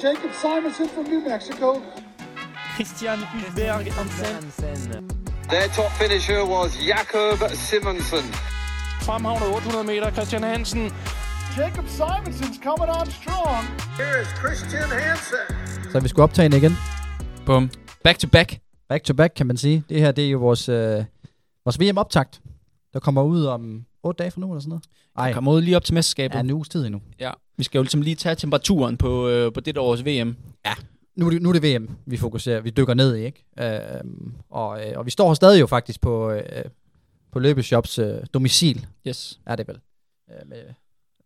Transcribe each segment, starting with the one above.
Jacob Simonson from New Mexico. Christian Hulberg Hansen. Their top finisher was Jakob Simonsen. Fremhavnet 800 meter, Christian Hansen. Jacob Simonson's coming on strong. Here is Christian Hansen. Så vi skulle optage den igen. Bum. Back to back. Back to back, kan man sige. Det her, det er jo vores, øh, vores VM-optakt, der kommer ud om 8 dage fra nu, eller sådan noget. Ej. Kommer ud lige op til mesterskabet. Ja, en uges tid endnu. Ja. Vi skal jo ligesom lige tage temperaturen på, øh, på det års VM. Ja. Nu er, det, nu er det VM, vi fokuserer. Vi dykker ned i, ikke? Øh, og, øh, og vi står her stadig jo faktisk på, øh, på Løbeshops øh, domicil. Yes. Er det vel. Øh, med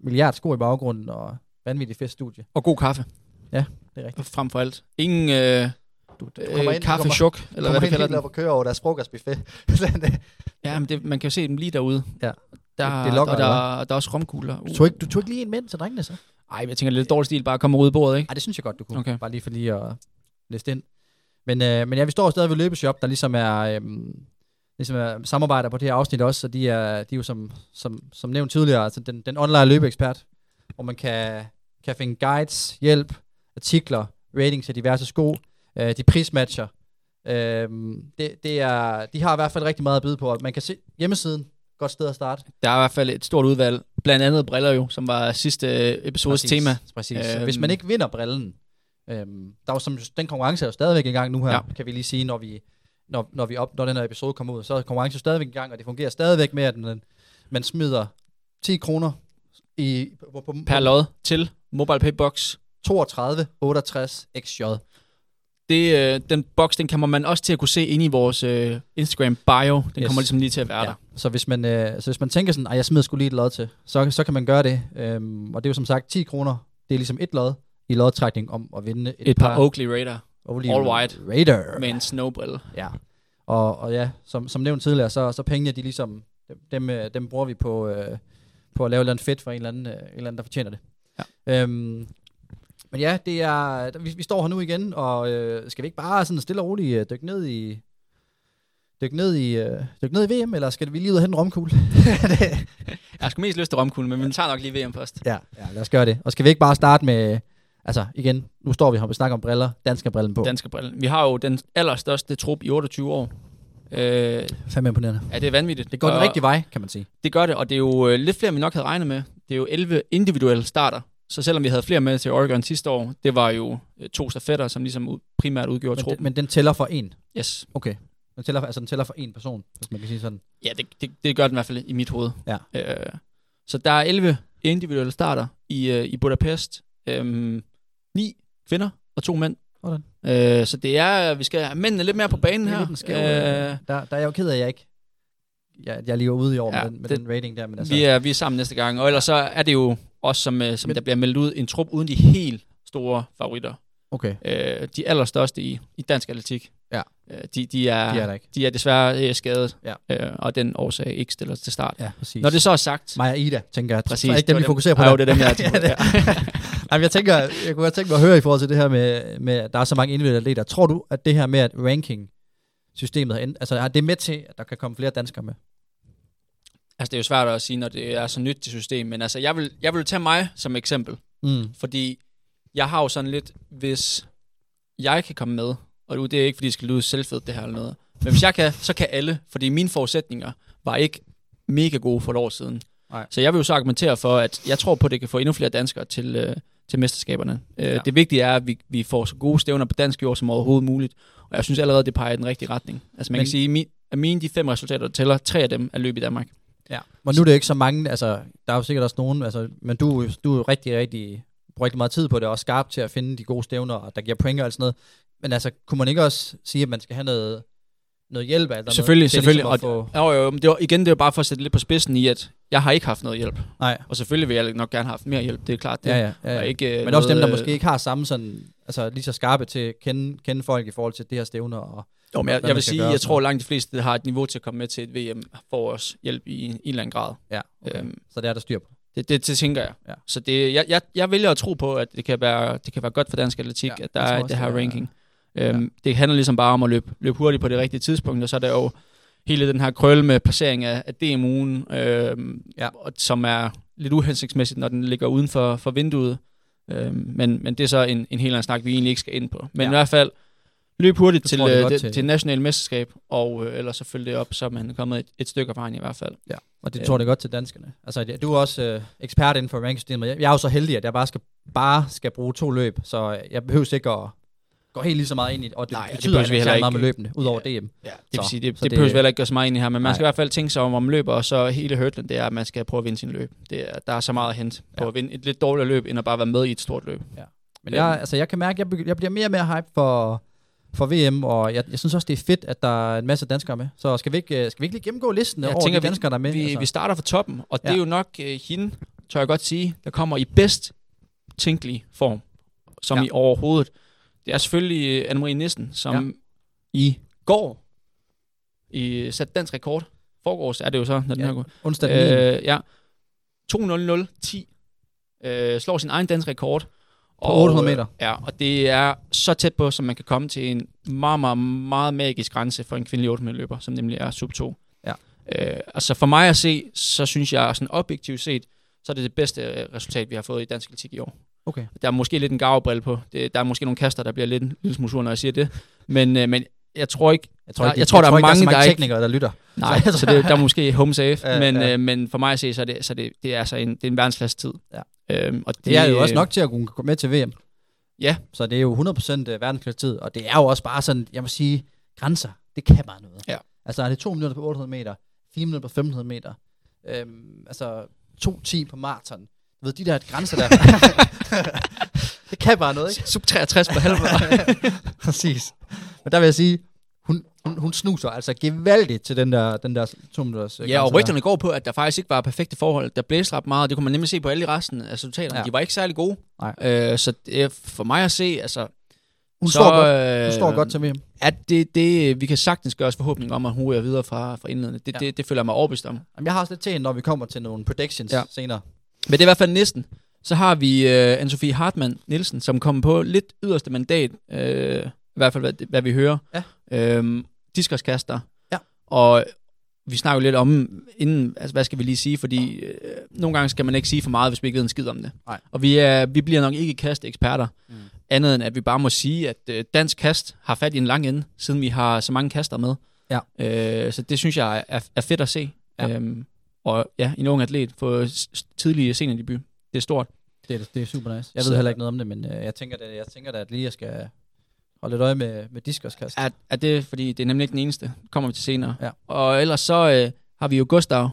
milliard sko i baggrunden og vanvittigt fest studie. Og god kaffe. Ja, det er rigtigt. Frem for alt. Ingen øh, Du, du øh, kaffechok, eller hvad du kalder den. og kører over deres frokostbuffet. Ja, men det, man kan jo se dem lige derude. Ja. Der, Det- lokker, og der, der er også romkugler. du, tog ikke, du tog ikke lige en mænd til drengene, så? Ej, jeg tænker lidt dårlig stil, bare komme ud bordet, ikke? Nej, det synes jeg godt, du kunne. Okay. Bare lige for lige at læse ind. Men, øh, men ja, vi står stadig ved Løbeshop, der ligesom er, øh, ligesom er samarbejder på det her afsnit også, så de er, de er jo som, som, som nævnt tidligere, altså den, den online løbeekspert, hvor man kan, kan finde guides, hjælp, artikler, ratings af diverse sko, øh, de prismatcher. Øh, det, det er, de har i hvert fald rigtig meget at byde på, man kan se hjemmesiden, godt sted at starte. Der er i hvert fald et stort udvalg. Blandt andet briller jo, som var sidste episodes Præcis, tema. Præcis. Øhm. Hvis man ikke vinder brillen, øhm, der er jo som, den konkurrence er jo stadigvæk i gang nu her, Ja. kan vi lige sige, når vi når, når, vi op, når den her episode kommer ud, så er konkurrencen stadigvæk i gang, og det fungerer stadigvæk med, at man, man smider 10 kroner i, på, på, Per lod til MobilePay Box. 32 68 XJ. Det, øh, den boks, den kommer man også til at kunne se inde i vores øh, Instagram bio. Den Yes. kommer ligesom lige til at være Ja. der. Så hvis man, øh, så hvis man tænker sådan, at jeg smider skulle lige et lod til, så, så kan man gøre det. Øhm, og det er jo som sagt 10 kroner. Det er ligesom et lod i lodtrækning om at vinde et, Et par Oakley Raider Oakley all white. Raider. med en snowbrille. Ja, og, og ja, som, som nævnt tidligere, så, så pengene, de ligesom, dem, dem, øh, bruger vi på, øh, på at lave et eller andet fedt for en eller anden, øh, en eller anden der fortjener det. Ja. Øhm, men ja, det er, vi, vi står her nu igen, og øh, skal vi ikke bare sådan stille og roligt øh, dykke ned i, dykke ned i, øh, dykke ned i VM, eller skal vi lige ud og hente en romkugle? Jeg skal mest lyst til romkuglen, men vi tager nok lige VM først. ja, ja, lad os gøre det. Og skal vi ikke bare starte med, altså igen, nu står vi her og snakker om briller, danske brillen på. Danske brille. Vi har jo den allerstørste trup i 28 år. Øh, Fem imponerende. ja, det er vanvittigt. Det går den Og rigtige vej, kan man sige. Det gør det, og det er jo øh, lidt flere, end vi nok havde regnet med. Det er jo 11 individuelle starter. Så selvom vi havde flere med til Oregon sidste år, det var jo øh, to stafetter, som ligesom primært udgjorde Men, den, truppen. men den tæller for en. Yes. Okay. Den tæller, altså den tæller for en person, hvis man kan sige sådan. Ja, det, det, det gør den i hvert fald i mit hoved. Ja. Øh, så der er 11 individuelle starter i, øh, i Budapest. Øhm, ni kvinder og to mænd. Sådan. Øh, så det er, vi skal have mændene lidt mere på banen Det er her. skæv, øh, der, der er jeg jo ked af, at jeg ikke jeg, jeg lige var ude i år Ja, med, den, med det- den rating der. Men altså, vi, er, vi er sammen næste gang. Og ellers så er det jo også, som, øh, som der bliver meldt ud, en trup uden de helt store favoritter. Okay, Øh, de allerstørste i, i dansk atletik. Ja. Øh, de, de, er, de er ikke. de er desværre øh, skadet, Ja. øh, og den årsag ikke stiller til start. Ja, præcis. Når det så er sagt, Maja Ida, tænker jeg. Præcis, Så er ikke det dem, vi fokuserer på. Jo, det er dem, jeg tænker det. Jamen, jeg, tænker, jeg kunne godt tænke mig at høre i forhold til det her med, med at der er så mange individuelle atleter. Tror du, at det her med, at ranking-systemet har ændret, altså er det med til, at der kan komme flere danskere med? Altså det er jo svært at sige, når det er så nyt til system, men altså jeg vil, jeg vil tage mig som eksempel, Mm. fordi jeg har jo sådan lidt, hvis jeg kan komme med, og det er ikke, fordi det skal lyde selvfedt det her eller noget, men hvis jeg kan, så kan alle, fordi mine forudsætninger var ikke mega gode for et år siden. Nej. Så jeg vil jo så argumentere for, at jeg tror på, at det kan få endnu flere danskere til, øh, til mesterskaberne. Øh, Ja. Det vigtige er, at vi, vi får så gode stævner på dansk jord som overhovedet muligt, og jeg synes allerede, det peger i den rigtige retning. Altså man Men- kan sige, at mine de fem resultater, der tæller, tre af dem er løb i Danmark. Ja. Men nu er det ikke så mange, altså, der er jo sikkert også nogen, altså, men du, du er jo rigtig, rigtig, bruger rigtig meget tid på det, og skarp til at finde de gode stævner, og der giver point og sådan noget. Men altså, kunne man ikke også sige, at man skal have noget, noget hjælp eller Selvfølgelig, noget, til selvfølgelig. Ligesom Og, få, jo, jo, men det var, igen, det er bare for at sætte lidt på spidsen i, at jeg har ikke haft noget hjælp. nej, Og selvfølgelig vil jeg nok gerne have haft mere hjælp, det er klart. Det ja, ja, ja, ja. ikke, øh, Men også dem, der noget, måske ikke har samme sådan, altså lige så skarpe til at kende, kende folk i forhold til det her stævner. Og, Jo, men jeg, jeg vil sige, jeg tror langt de fleste, har et niveau til at komme med til et VM, får os hjælp i en, en eller anden grad. ja, okay. Øhm, så det er der styr på. det, det, det tænker jeg. Ja. Så det, jeg, jeg, jeg vælger at tro på, at det kan være, det kan være godt for dansk atletik, Ja, at der er også, det her det er- ranking. Øhm, Det handler ligesom bare om at løbe, løbe hurtigt på det rigtige tidspunkt, og så er der jo hele den her krølle med placering af, af DM-ugen, øhm, Ja. som er lidt uhensigtsmæssigt, når den ligger uden for, for vinduet. Øhm, men, men det er så en, en helt anden snak, vi egentlig ikke skal ind på. Men Ja. ja. i hvert fald, løb hurtigt Det til, det er øh, det, til. til national mesterskab, og øh, ellers så følge det op, så er man kommet et, et stykke af vejen i hvert fald. Ja, og det Ja. tror det er godt til danskerne. Altså, ja, du er også øh, ekspert inden for rankingsystemet. Jeg, jeg er jo så heldig, at jeg bare skal, bare skal bruge to løb, så jeg behøver ikke at gå helt lige så meget ind i det. Og det Nej, det betyder behøver vi ikke heller særlig meget ikke. med løbene, udover DM. Ja, det vil Så- sige, det, så det, det- behøver vi heller ikke gøre så meget ind i her, men man Nej. skal i hvert fald tænke sig om, om løber, og så hele hurdlen, det er, at man skal prøve at vinde sin løb. Det er, der er så meget at hente på Ja. at vinde et lidt dårligere løb, end at bare være med i et stort løb. Men jeg, altså, jeg kan mærke, at jeg, jeg bliver mere og mere hype for, for VM, og jeg, jeg synes også, det er fedt, at der er en masse danskere med. Så skal vi ikke, øh, skal vi ikke lige gennemgå listen Jeg over tænker, de danskere, der er med? Vi, altså? vi starter fra toppen, og det Ja. er jo nok øh, hende, tør jeg godt sige, der kommer i bedst tænkelig form, som Ja. i overhovedet. Det er selvfølgelig øh, Anne-Marie Nissen, som ja. i går i sat dansk rekord. Forgårs er det jo så, når den Ja. her går. Onsdag den 9. Øh, ja. 2.00.10. Øh, slår sin egen dansk rekord. På 800 meter. Ja, og det er så tæt på, som man kan komme til en meget, meget, meget magisk grænse for en kvindelig 800 løber, som nemlig er sub 2. Ja. Øh, altså for mig at se, så synes jeg sådan objektivt set, så er det det bedste resultat, vi har fået i dansk atletik i år. Okay. Der er måske lidt en gavebrille på. Det, der er måske nogle kaster, der bliver lidt en lille smule sur, når jeg siger det. Men, øh, men jeg tror ikke, Jeg tror, Jeg- ikke, jeg tror, der er ikke, mange, så mange der ikke- teknikere, der lytter. Nej, så det, der er måske home safe, Ja, men, ja. Øh, men for mig at se, så er det, så det, det er altså en, det er en verdensklasse tid. Ja. Øhm, og det, Det er jo også nok til at kunne gå med til VM. Ja. Så det er jo 100% verdensklasse tid, og det er jo også bare sådan, jeg må sige, grænser, det kan bare noget. Ja. Altså er det 2 minutter på 800 meter, 4 minutter på 1500 meter, øhm, altså 2.10 på maraton. Du ved, de der grænser der, det kan bare noget, ikke? Sub 63 på halvvej. Præcis. Men der vil jeg sige, hun, hun, snuser altså gevaldigt til den der, den der 2 minutters øh, ja, og rygterne går på, at der faktisk ikke var perfekte forhold. Der blæste ret meget, det kunne man nemlig se på alle resten af resultaterne. Ja. De var ikke særlig gode. Nej. Øh, så det for mig at se, altså... Hun så, står godt. øh, Hun står godt til VM. At det, det, vi kan sagtens gøre os forhåbning om, at hun er videre fra, fra indledende. Det, Ja. det, det føler jeg mig overbevist om. Jamen, jeg har også lidt til, når vi kommer til nogle predictions ja. Senere. Men det er i hvert fald næsten. Så har vi uh, Anne-Sophie Hartmann Nielsen, som kommer på lidt yderste mandat, uh, i hvert fald hvad, hvad vi hører. Ja. Øhm, diskoskaster. Ja. Og vi snakker jo lidt om, inden, altså hvad skal vi lige sige, fordi øh, nogle gange skal man ikke sige for meget, hvis vi ikke ved en skid om det. Nej. Og vi, er, vi bliver nok ikke kasteeksperter, Mm. andet end at vi bare må sige, at øh, dansk kast har fat i en lang ende, siden vi har så mange kaster med. Ja. Øh, så det synes jeg er, er fedt at se. Ja. Øhm, og ja, en ung atlet få s- s- tidlig seniordebut. Det er stort. Det er, det er super nice. Jeg Så- ved heller ikke noget om det, men øh, jeg tænker, da, jeg tænker da, at lige jeg skal holde lidt øje med, med diskoskast. Er, er det, fordi det er nemlig ikke den eneste. Kommer vi til senere. Ja. Og ellers så øh, har vi jo Gustav,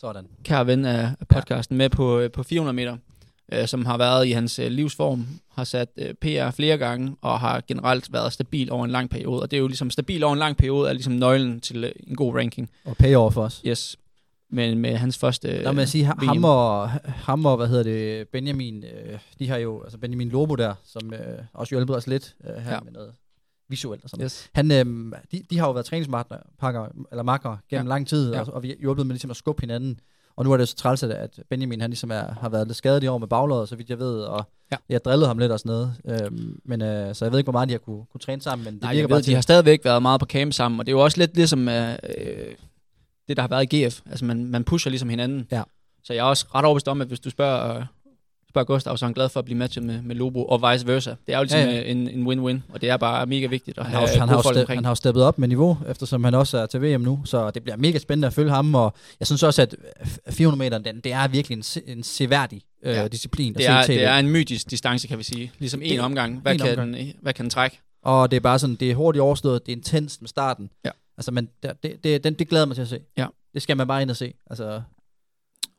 Sådan. kære ven af podcasten, med på, øh, på 400 meter, øh, som har været i hans øh, livsform, har sat øh, PR flere gange, og har generelt været stabil over en lang periode. Og det er jo ligesom, stabil over en lang periode er ligesom nøglen til øh, en god ranking. Og payover for os. Yes. Men med hans første øh, Der må jeg sige, ha- VM. ham og, ham og, hvad hedder det, Benjamin, øh, de har jo, altså Benjamin Lobo der, som øh, også hjulpet os lidt øh, her ja. Med noget visuelt og sådan Yes. Han, øh, de, de har jo været træningspartner, pakker, eller makker gennem ja. Lang tid, ja. Og, og vi hjulpet med ligesom at skubbe hinanden. Og nu er det så træls, at- Benjamin han ligesom er, har været lidt skadet i år med baglåret, så vidt jeg ved, og ja. Jeg har drillet ham lidt og sådan noget. Øhm, men, øh, så jeg ved ikke, hvor meget de har kunne, kunne træne sammen, men det Nej, virker jeg bare ved, til, de har stadigvæk været meget på camp sammen, og det er jo også lidt ligesom øh, øh, det, der har været i GF. Altså, man, man pusher ligesom hinanden. Ja. Så jeg er også ret overbevist om, at hvis du spørger, øh, spørger Gustav, så er han glad for at blive matchet med, med Lobo, og vice versa. Det er jo ligesom Ja, ja, ja. En, en win-win, og det er bare mega vigtigt at han har, have også, han, har gode jo folk step, omkring. han har jo steppet op med niveau, eftersom han også er til VM nu, så det bliver mega spændende at følge ham, og jeg synes også, at 400 meter, den, det er virkelig en, se- en seværdig øh, Ja. disciplin det, at er, det er en mytisk distance, kan vi sige. Ligesom en omgang. Hvad, en kan omgang. Den, hvad kan den trække? Og det er bare sådan, det er hurtigt overstået, det er intenst med starten. Ja. Altså, men det, det, det, den, det glæder mig til at se. Ja. Det skal man bare ind og se. Altså,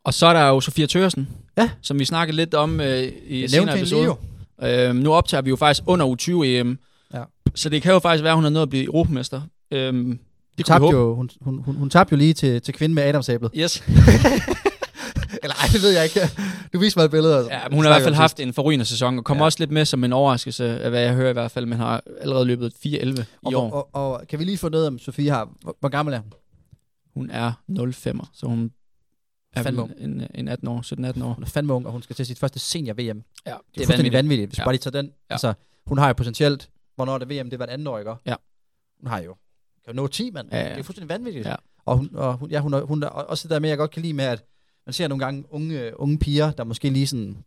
Og så er der jo Sofia Tørsen, Ja. som vi snakkede lidt om øh, i jeg senere episode. Øhm, nu optager vi jo faktisk under U20 EM. Ja. Så det kan jo faktisk være, at hun er nået at blive europamester. Øhm, det Hun kunne jo, hun, hun, hun, hun tabte jo lige til, til kvinden med Adamsæblet. Yes. Eller ej, det ved jeg ikke. Du viste mig et billede. Altså. Ja, men hun har i hvert fald haft en forrygende sæson, og kommer ja. også lidt med som en overraskelse, af hvad jeg hører i hvert fald, men har allerede løbet 4-11 i og, år. og, og, og, kan vi lige få noget om Sofie har? Hvor, hvor gammel er hun? Hun er 05'er, så hun er Fandme en, en 18 år, 17-18 år. Hun er fandme ung, og hun skal til sit første senior-VM. Ja, Det er, det er fuldstændig vanvittigt, hvis ja. Bare lige tager den. Ja. Altså, hun har jo potentielt, hvornår det VM, det var et andet år, ikke? Ja. Hun har jo, kan jo nå 10, mand. Ja, ja. Det er fuldstændig vanvittigt. Ja. Og, hun, og hun, ja, hun, er, hun er også der med, jeg godt kan lide med, at man ser nogle gange unge, unge piger, der måske lige sådan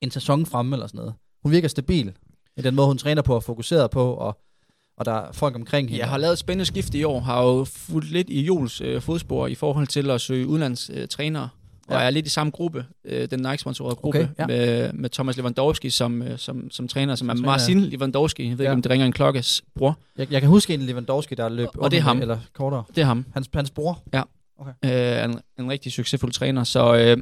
en sæson fremme eller sådan noget. Hun virker stabil i den måde, hun træner på og fokuserer på, og, og der er folk omkring hende. Jeg har lavet et spændende skift i år, har jo fulgt lidt i Jules øh, fodspor i forhold til at søge udenlandstrænere. Øh, trænere. og Ja. er lidt i samme gruppe, øh, den Nike-sponsorerede gruppe, Okay, ja. med, med Thomas Lewandowski som, øh, som, som træner, som er træner, ja. Marcin Lewandowski. Jeg ved Ja. ikke, om det ringer en klokkes bror. Jeg, jeg kan huske en Lewandowski, der løb Og det er 800 ham. Eller kortere. Det er ham. Hans, hans bror. Øh, en, en rigtig succesfuld træner. Så, øh,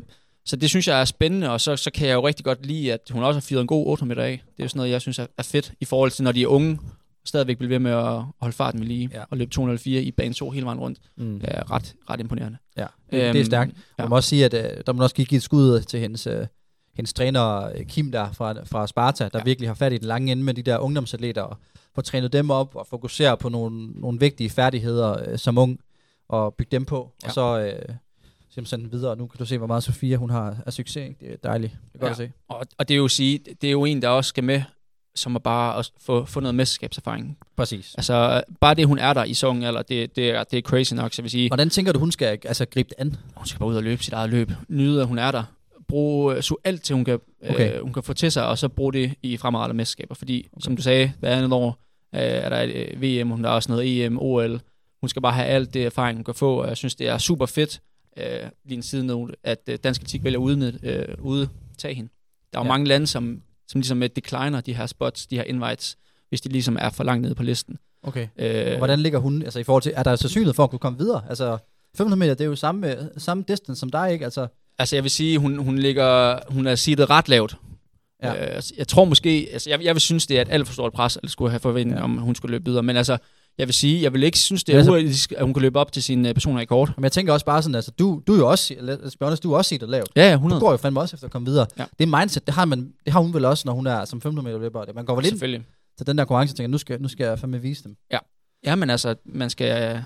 så det synes jeg er spændende, og så, så kan jeg jo rigtig godt lide, at hun også har fyret en god 800 meter af. Det er jo sådan noget, jeg synes er, er fedt i forhold til, når de er unge, stadigvæk bliver ved med at holde farten ved lige, Ja. og løbe 204 i bane 2 hele vejen rundt. Mm. Det er ret, ret imponerende. Ja, det, det er Øhm, stærkt. Ja. Man må også sige, at øh, der må også give et skud til hendes, øh, hendes træner øh, Kim der fra, fra Sparta, der ja. Virkelig har fat i den lange ende med de der ungdomsatleter, og får trænet dem op og fokusere på nogle, nogle vigtige færdigheder øh, som ung, og bygge dem på, ja. Og så øh, simpelthen den videre. Nu kan du se, hvor meget Sofia hun har af succes. Ikke? Det er dejligt. Det er godt Ja. at se. Og, og det er jo sige, det er jo en, der også skal med, som er bare at få, få noget mesterskabserfaring. Præcis. Altså, bare det, hun er der i så ung alder, det, det, er, det er crazy nok, så vil sige, Hvordan tænker du, hun skal altså, gribe det an? hun skal bare ud og løbe sit eget løb. Nyde, at hun er der. Bruge så alt til, hun kan, Okay. okay. øh, hun kan få til sig, og så bruge det i fremadrettede mesterskaber. Fordi, okay. som du sagde, hver andet år øh, er der et øh, VM, hun har også noget EM, OL. Hun skal bare have alt det erfaring, hun kan få, og jeg synes, det er super fedt, øh, lige en side note, at øh, dansk atletik vælger udnytte, øh, udtage hende. Der er jo Ja. mange lande, som, som ligesom øh, decliner de her spots, de her invites, hvis de ligesom er for langt nede på listen. Okay. Øh, Og hvordan ligger hun, altså i forhold til, er der sandsynlighed for at kunne komme videre? Altså, 500 meter, det er jo samme, samme distance som dig, ikke? Altså, Altså, jeg vil sige, hun, hun ligger, hun er seedet ret lavt. Ja. Øh, altså, jeg tror måske, altså, jeg, jeg vil synes, det er et alt for stort pres, at skulle have forventet, Ja. ja. om hun skulle løbe videre. Men altså, jeg vil sige, jeg vil ikke synes, det er altså- urealistisk, at hun kan løbe op til sin uh, personrekord. men jeg tænker også bare sådan, altså, du, du er jo også, honest, du er også set lavt. Ja, ja, Du 100. går jo fandme også efter at komme videre. Ja. Det mindset, det har, man, det har hun vel også, når hun er som 15 meter løber. Man går vel ind Selvfølgelig. til den der konkurrence og tænker, nu skal, nu skal jeg fandme vise dem. Ja, men altså, man skal uh,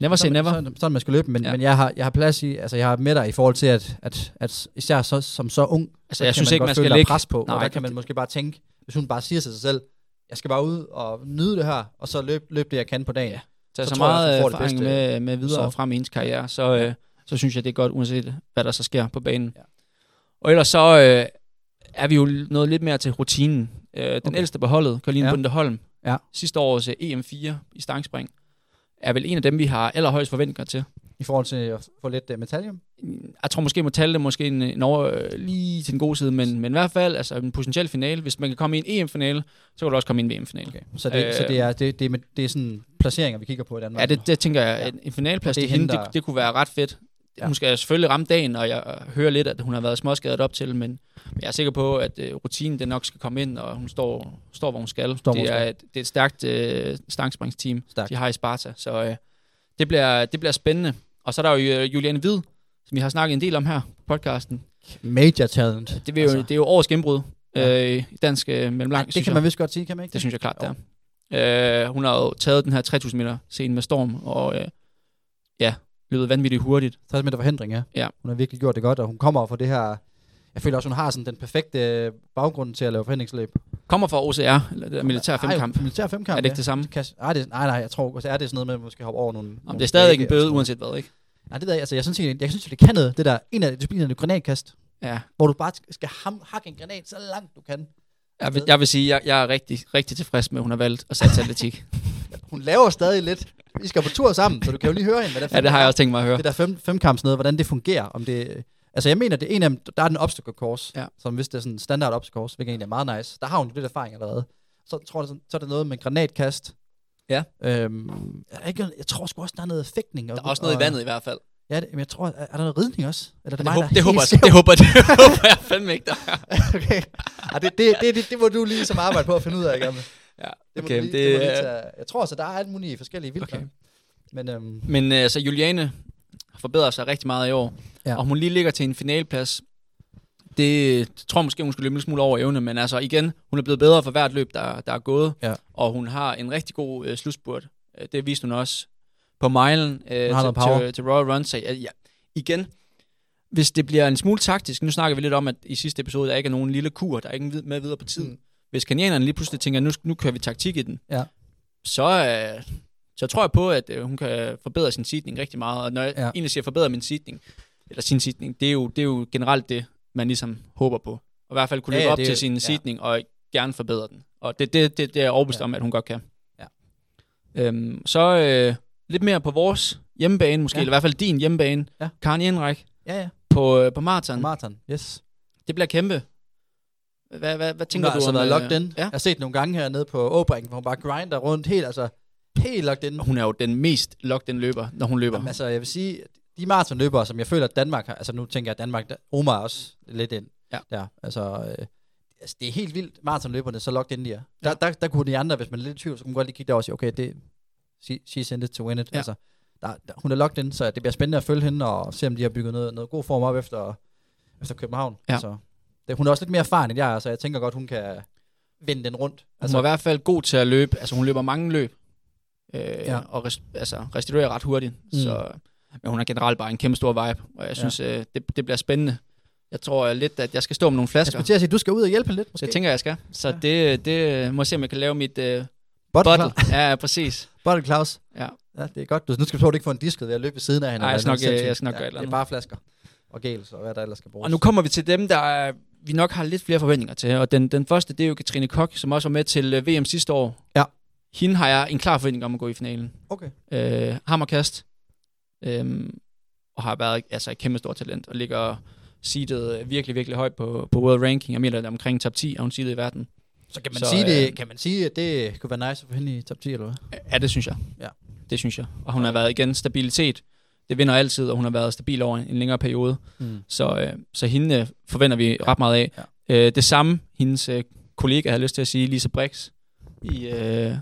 never say sådan, never. Sådan, sådan man skal løbe, men, ja. Ja. men jeg, har, jeg har plads i, altså jeg har med dig i forhold til, at, at, at især så, som så ung, Altså, så jeg synes man ikke, man skal lægge... pres på, Nej, og der kan man det- måske bare tænke, hvis hun bare siger til sig selv, jeg skal bare ud og nyde det her, og så løbe løb det, jeg kan på dagen. Ja. tage så så, jeg, meget det erfaring bedste med, med videre result. frem i ens karriere, så, øh, så synes jeg, det er godt, uanset hvad der så sker på banen. Ja. Og ellers så øh, er vi jo noget lidt mere til rutinen. Øh, den Okay. ældste på holdet, Karoline Ja. Bundeholm, Ja. sidste års øh, EM4 i stangspring, er vel en af dem, vi har allerhøjst forventninger til. I forhold til at få lidt uh, metallium. Jeg tror måske, må tale det måske en, en over, øh, lige til den gode side, men, men i hvert fald altså en potentiel finale. Hvis man kan komme i en EM-finale, så kan du også komme i en VM-finale. Okay. Så, det, øh, så Øh, det, er, det, det, er, med- det er sådan placeringer, vi kigger på i Danmark. Ja, det, det tænker jeg. Ja. En det er til hende, der- det, det kunne være ret fedt. Ja. Hun skal selvfølgelig ramme dagen, og jeg hører lidt, at hun har været småskadet op til, men jeg er sikker på, at øh, rutinen den nok skal komme ind, og hun står, står hvor hun skal. Står, hun det, er skal. et, det er et stærkt øh, stangspringsteam, Stærkt. de har i Sparta, så øh, det, bliver, det bliver spændende. Og så er der jo øh, Juliane Hvid, som vi har snakket en del om her på podcasten. Major talent. Det, vil jo, altså, det er jo årets gennembrud Ja. øh, i dansk øh, mellemlang, det synes kan jeg. man vist godt sige, kan man ikke? Det synes jeg klart, Jo. det er. Øh, hun har jo taget den her 3000 meter scene med storm, og øh, ja, løbet vanvittigt hurtigt. 60 meter forhindring, ja. Ja. Hun har virkelig gjort det godt, og hun kommer fra det her... Jeg føler også, hun har sådan den perfekte øh, baggrund til at lave forhindringsløb. Kommer fra OCR, eller det militær femkamp. Ej, militær femkamp, Er det ikke det samme? Kan, ej, det, nej, nej, jeg tror, er det sådan noget med, at man skal hoppe over nogle... Om nogle det er stadig en bøde, uanset hvad, ikke? Nej, det ved jeg, altså, jeg synes, jeg, jeg synes, det kan noget, det der, en af disciplinerne, granatkast, Ja. hvor du bare skal ham, hakke en granat så langt du kan. Jeg vil, jeg vil sige, jeg, jeg er rigtig, rigtig tilfreds med, at hun har valgt at satse atletik. Hun laver stadig lidt. Vi skal på tur sammen, så du kan jo lige høre hende, hvad der ja, det har jeg også tænkt mig at høre. det der fem, femkamps noget, hvordan det fungerer. Om det, altså jeg mener, det er en af dem, der er den obstacle course, Ja. som hvis det er sådan en standard obstacle course, hvilket egentlig er meget nice. Der har hun lidt erfaring allerede. Så tror jeg, så er det noget med granatkast. Ja. Øhm, er der ikke, jeg tror sgu også, der er noget fægtning. Der er også noget i vandet i hvert fald. Ja, det, men jeg tror, er, er der noget ridning også? Eller er Det, mig, håber, der er det, håber, jeg, det, håber, det håber jeg fandme ikke, der er. okay. Ej, det, det, det, det, det, må du lige som arbejde på at finde ud af, Gammel. Ja, Det okay, lige, det, det, lige tage. Jeg tror også, at der er alt muligt forskellige vilkår. Okay. Men øhm, Men øh, så Juliane har forbedret sig rigtig meget i år. Ja. Og hun lige ligger til en finaleplads. Det tror jeg måske, hun skulle løbe en smule over evne, men altså igen, hun er blevet bedre for hvert løb, der, der er gået. Ja. Og hun har en rigtig god øh, slutspurt. Øh, Det viste hun også på milen øh, til, til, til Royal Run. Så ja, igen, hvis det bliver en smule taktisk, nu snakker vi lidt om, at i sidste episode, der ikke er nogen lille kur, der er ikke med videre på tiden. Mm. Hvis kenianerne lige pludselig tænker, nu, nu kører vi taktik i den, Ja. så, øh, så tror jeg på, at øh, hun kan forbedre sin sidning rigtig meget. Og når jeg Ja. ja. egentlig siger forbedre min sidning, eller sin sidning, det er, jo, det er jo generelt det, man ligesom håber på. Og i hvert fald kunne Ja, løbe ja, op det- til sin ja. seedning, og gerne forbedre den. Og det, det, det, det er jeg overbevist Ja. om, at hun godt kan. Ja. Øhm, så øh, lidt mere på vores hjemmebane, måske, Ja. ja. eller i hvert fald din hjemmebane. Ja. Karen Jenrik Ja, ja. på, øh, på maraton. Marathon, yes. Det bliver kæmpe. Hvad, hvad, hvad tænker Hun har du altså om... været øh, locked in. Ja. Jeg har set nogle gange hernede på Åbringen, hvor hun bare grinder rundt helt, altså helt locked in. Hun er jo den mest locked in løber, når hun løber. Jamen, altså, jeg vil sige, de maratonløbere, som jeg føler, at Danmark har, altså nu tænker jeg, at Danmark, der, Omar er også lidt ind Ja. der. Altså, øh, altså, det er helt vildt, maratonløberne, så locked in de er. Der, ja. der, der, kunne de andre, hvis man er lidt i tvivl, så kunne man godt lige kigge derover og sige, okay, det, she, she's in it to win it. Ja. Altså, der, der, hun er locked in, så det bliver spændende at følge hende, og se, om de har bygget noget, noget god form op efter, efter København. Ja. Altså, det, hun er også lidt mere erfaren end jeg er, så jeg tænker godt, hun kan vende den rundt. Hun altså, var i hvert fald god til at løbe. Altså, hun løber mange løb. Øh, Ja. Og res, altså, restituerer ret hurtigt. Mm. Så, men hun er generelt bare en kæmpe stor vibe. Og jeg synes, øh, det, det bliver spændende. Jeg tror øh, lidt, at jeg skal stå med nogle jeg flasker. skulle til at du skal ud og hjælpe lidt, Så måske. jeg tænker, jeg skal. Så Ja. ja. det, det må jeg se, om jeg kan lave mit øh, Bottle, bottle. Ja, ja, præcis. Bottle Claus. Ja. Ja, det er godt. Du, nu skal du ikke få en disket ved at løbe ved siden af hende. Nej, jeg nok, øh, jeg skal nok gøre et eller Det er bare flasker og gels og hvad der ellers skal bruges. Og nu kommer vi til dem, der er, vi nok har lidt flere forventninger til. Og den, den første, det er jo Katrine Kok, som også var med til øh, VM sidste år. Ja. Hende har jeg en klar forventning om at gå i finalen. Okay. øh, hammerkast, øhm, og har været altså, et kæmpe stort talent, og ligger seedet øh, virkelig, virkelig højt på, på World Ranking. Jeg mener, det er omkring top 10, er hun seedet i verden. Så kan man, Så, sige det, øh, kan man sige, at det kunne være nice at få hende i top 10, eller hvad? Ja, det synes jeg. Ja. Det synes jeg. Og hun har været igen stabilitet. Det vinder altid, og hun har været stabil over en, en længere periode. Mm. Så, øh, så hende øh, forventer vi ret meget af. Ja. Øh, det samme, hendes øh, kollega, har lyst til at sige, Lisa Brix, i, øh,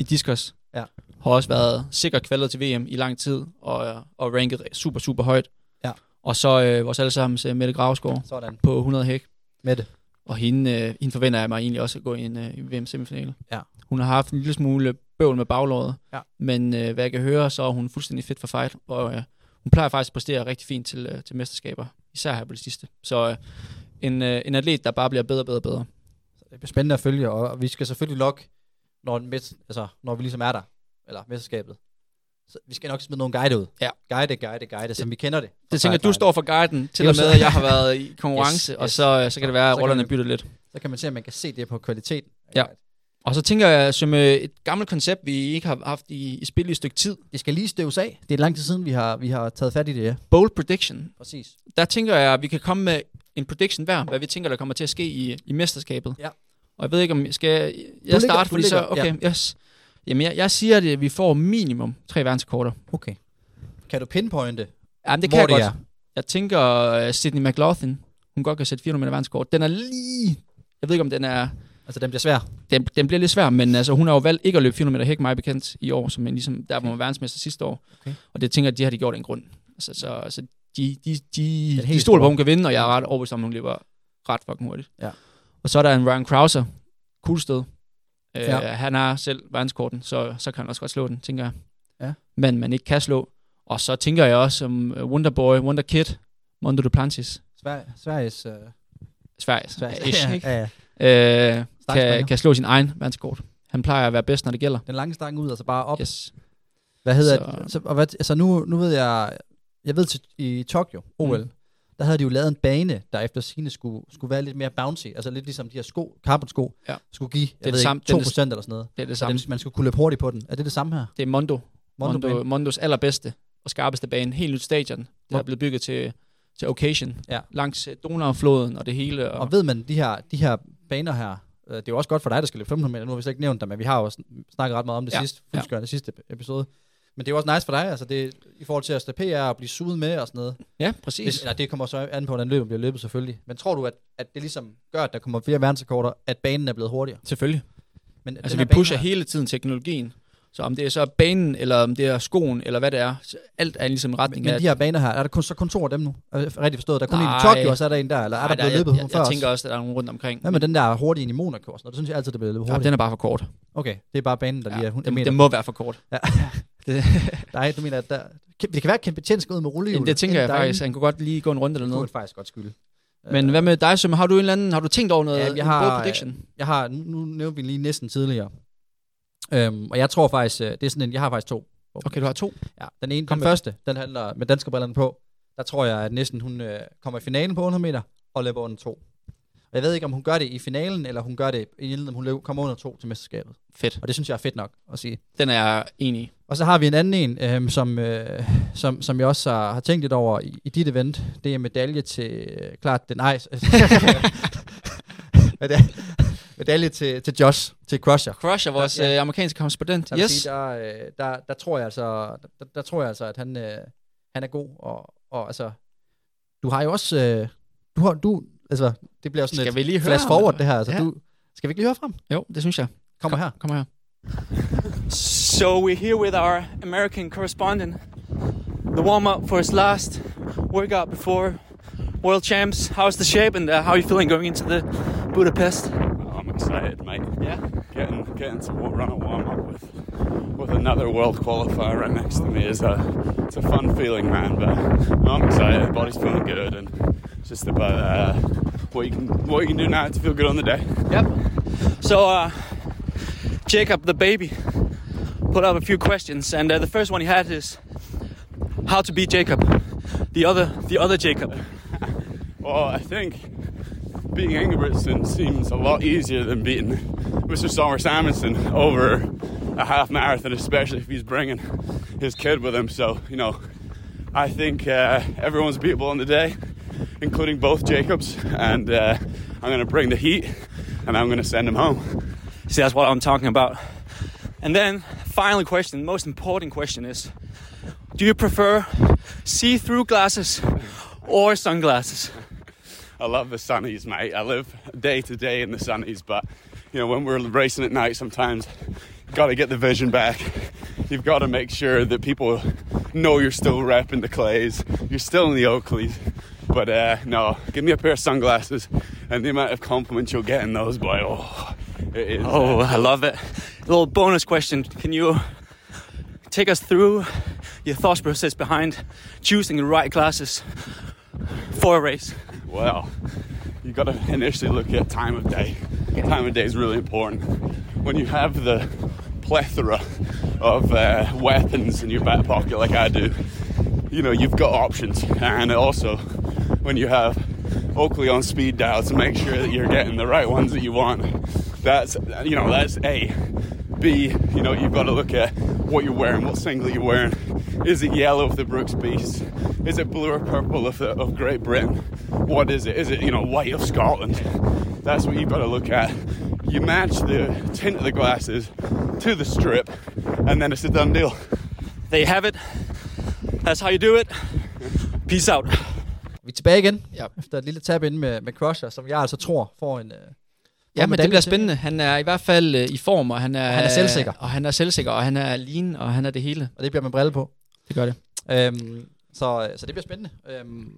i Discus, Ja. Har også været sikkert kvalet til VM i lang tid, og, og ranket super, super højt. Ja. Og så øh, vores allesammens øh, Mette Gravsgaard Sådan. på 100 hæk. Med det. Og hende, øh, hende forventer jeg mig egentlig også at gå i en øh, VM-semifinale. Ja. Hun har haft en lille smule bøvl med baglåret, Ja. men øh, hvad jeg kan høre, så er hun fuldstændig fit for fight, og øh, hun plejer faktisk at præstere rigtig fint til, øh, til mesterskaber, især her på det sidste. Så øh, en, øh, en atlet, der bare bliver bedre og bedre og bedre. Det bliver spændende at følge, og vi skal selvfølgelig lokke, når, mest, altså, når vi ligesom er der, eller mesterskabet. Så vi skal nok smide nogle guide ud. Ja. Guide, guide, guide, som vi kender det. Det tænker jeg, du står for guiden, til Det og med, at jeg har været i konkurrence, Yes, og yes. så, øh, så kan det være, at rollerne bytter lidt. Så kan man se, at man kan se det på kvaliteten. Ja. Og så tænker jeg, som øh, et gammelt koncept, vi ikke har haft i, i spil i et stykke tid, Det skal lige støves af. Det er lang tid siden, vi har, vi har taget fat i det. Ja. Bold Prediction. Præcis. der tænker jeg, at vi kan komme med en prediction hver, hvad vi tænker, der kommer til at ske i, i mesterskabet. Ja. Og jeg ved ikke, om skal jeg, jeg ligger- starte, fordi så, okay, ja. yes. Jamen, jeg, jeg siger, at vi får minimum tre verdensrekorder. Okay. Kan du pinpointe, Jamen, det hvor kan jeg det godt. er? Jeg tænker, uh, Sydney McLaughlin, hun godt kan sætte 400 meter verdenskort. Den er lige... Jeg ved ikke, om den er... Altså, den bliver svær. Den, den bliver lidt svær, men altså, hun har jo valgt ikke at løbe 400 meter hæk, mig bekendt, i år, som en, ligesom, der var var verdensmester sidste år. Okay. Og det tænker jeg, de har de gjort en grund. Altså, så, så de, de, de, de stoler på, at hun kan vinde, og jeg er ret overbevist om, at hun løber ret fucking hurtigt. Ja. Og så er der en Ryan Krauser, Kulsted. Øh, Ja. Han har selv verdenskorten, så, så kan han også godt slå den, tænker jeg. Ja. Men man ikke kan slå. Og så tænker jeg også om øh, Wonderboy, Wonder Kid, Mondo Duplantis. Sverige, Sveriges... Øh, Sverige. Sverige. Ish, ja, ikke? ja, ja. Øh, kan, kan slå sin egen verdenskort. Han plejer at være bedst, når det gælder. Den lange stang ud, altså bare op. Yes. Hvad hedder Så- det? Så, og hvad, altså nu, nu ved jeg, jeg ved til, i Tokyo, OL, mm. Der havde de jo lavet en bane, der efter sine skulle, skulle være lidt mere bouncy, altså lidt ligesom de her sko, carbon-sko, Ja. skulle give, jeg det ved samme- ikke, 2% det er det- eller sådan noget. Det er det samme. den, man skulle kunne løbe hurtigt på den. Er det det samme her? Det er Mondo. Mondo, Mondo, Mondos allerbedste og skarpeste bane. Helt nyt stadion. Det Hvor- er blevet bygget til, til occasion. Ja. Langs øh, Donaufloden og det hele. Og, Og ved man, de her, de her baner her, øh, det er jo også godt for dig, der skal løbe 1500 meter, nu har vi slet ikke nævnt dem, men vi har jo sn- snakket ret meget om det Ja, sidste, ja. sidste episode. Men det er jo også nice for dig, altså det i forhold til at stå PR og blive suget med og sådan noget. ja, præcis. Hvis, eller det kommer så an på, hvordan løbet bliver løbet selvfølgelig. Men tror du, at, at det ligesom gør, at der kommer flere verdensrekorder, at banen er blevet hurtigere? Selvfølgelig. Men Altså, vi pusher her- hele tiden teknologien. Så om det er så banen, eller om det er skoen, eller hvad det er, så alt er ligesom retning Men af... de her baner her, er der kun, så kun to af dem nu? Er det rigtigt forstået? Der er kun en i Nej. Tokyo, og så er der en der, eller er Nej, der blevet jeg, løbet jeg, jeg, jeg, før tænker også? at der er nogen rundt omkring. Hvad med den der hurtige i Monaco og sådan? Det synes jeg altid, det bliver løbet ja, hurtigt. den er bare for kort. Okay, det er bare banen, der lige er Ja, 100 den, den må være for kort. Ja. Det, Nej, du mener, at der, det kan være, at Kent Betjen skal ud med rullehjul. Jamen, det tænker jeg er faktisk. Han kunne godt lige gå en runde eller Det kunne noget. faktisk godt skylde. Men hvad med dig, Søm? Har du en eller anden, har du tænkt over noget? Ja, jeg har- prediction? Jeg har, nu, nævnte vi lige næsten tidligere. Øhm, og jeg tror faktisk, øh, det er sådan en, jeg har faktisk to. Okay, du har to. Ja, den ene, Kom den med første, den handler med danske brillerne på. Der tror jeg, at næsten hun øh, kommer i finalen på 100 meter og løber under to. Og jeg ved ikke, om hun gør det i finalen, eller hun gør det i om hun løb- kommer under to til mesterskabet. Fedt. Og det synes jeg er fedt nok at sige. Den er jeg enig i. Og så har vi en anden en, øhm, som, øh, som, som jeg også har, har tænkt lidt over i, i dit event. Det er medalje til, øh, klart, den nej, medalje, til, til Josh, til Crusher. Crusher, vores Ja. øh, amerikanske korrespondent. Yes. sige, der, øh, der, der, tror jeg altså, der, der tror jeg altså, at han, øh, han er god. Og, og altså, du har jo også, øh, du har, du, altså, det bliver sådan Skal et vi lige høre flash forward det her. Altså, Ja. du, skal vi ikke lige høre frem? Jo, det synes jeg. Kommer her. Kom her. So we're here with our American correspondent. The warm up for his last workout before World Champs. How's the shape and uh, how are you feeling going into the Budapest? Oh, I'm excited, mate. Yeah. Getting getting to run a warm up with with another world qualifier right next to me is a it's a fun feeling, man. But no, I'm excited. Body's feeling good, and it's just about uh, what you can what you can do now to feel good on the day. Yep. So, uh, Jacob, the baby, put up a few questions, and uh, the first one he had is how to beat Jacob, the other the other Jacob. Well, I think beating Ingebrigtsen seems a lot easier than beating Mr. Sommer Samuelson over a half marathon, especially if he's bringing his kid with him. So, you know, I think uh, everyone's beatable on the day, including both Jacobs. And uh, I'm going to bring the heat and I'm going to send him home. See, that's what I'm talking about. And then, final question, the most important question is Do you prefer see through glasses or sunglasses? I love the sunnies, mate. I live day to day in the sunnies, but you know, when we're racing at night, sometimes you've got to get the vision back. You've got to make sure that people know you're still repping the clays, you're still in the Oakleys. But uh, no, give me a pair of sunglasses, and the amount of compliments you'll get in those, boy, oh, it is. Oh, uh, I love it. Little bonus question Can you take us through your thought process behind choosing the right glasses for a race? Well, you got to initially look at time of day. Time of day is really important. When you have the plethora of uh, weapons in your back pocket, like I do, you know you've got options. And also, when you have Oakley on speed dial to make sure that you're getting the right ones that you want, that's you know that's A. B, you know, you've got to look at what you're wearing, what singlet you're wearing. Is it yellow of the Brooks Beast? Is it blue or purple of, the, of Great Britain? What is it? Is it, you know, white of Scotland? That's what you've got to look at. You match the tint of the glasses to the strip, and then it's a done deal. There you have it. That's how you do it. Peace out. Vi er tilbage igen, Ja. efter et lille tab ind med, med Crusher, som jeg altså tror får en... Ja, men det bliver spændende. Han er i hvert fald øh, i form, og han er, Han er selvsikker. Og han er selvsikker, og han er lean, og han er det hele. Og det bliver med brille på. Det gør det. Øhm, så, så det bliver spændende. Øhm,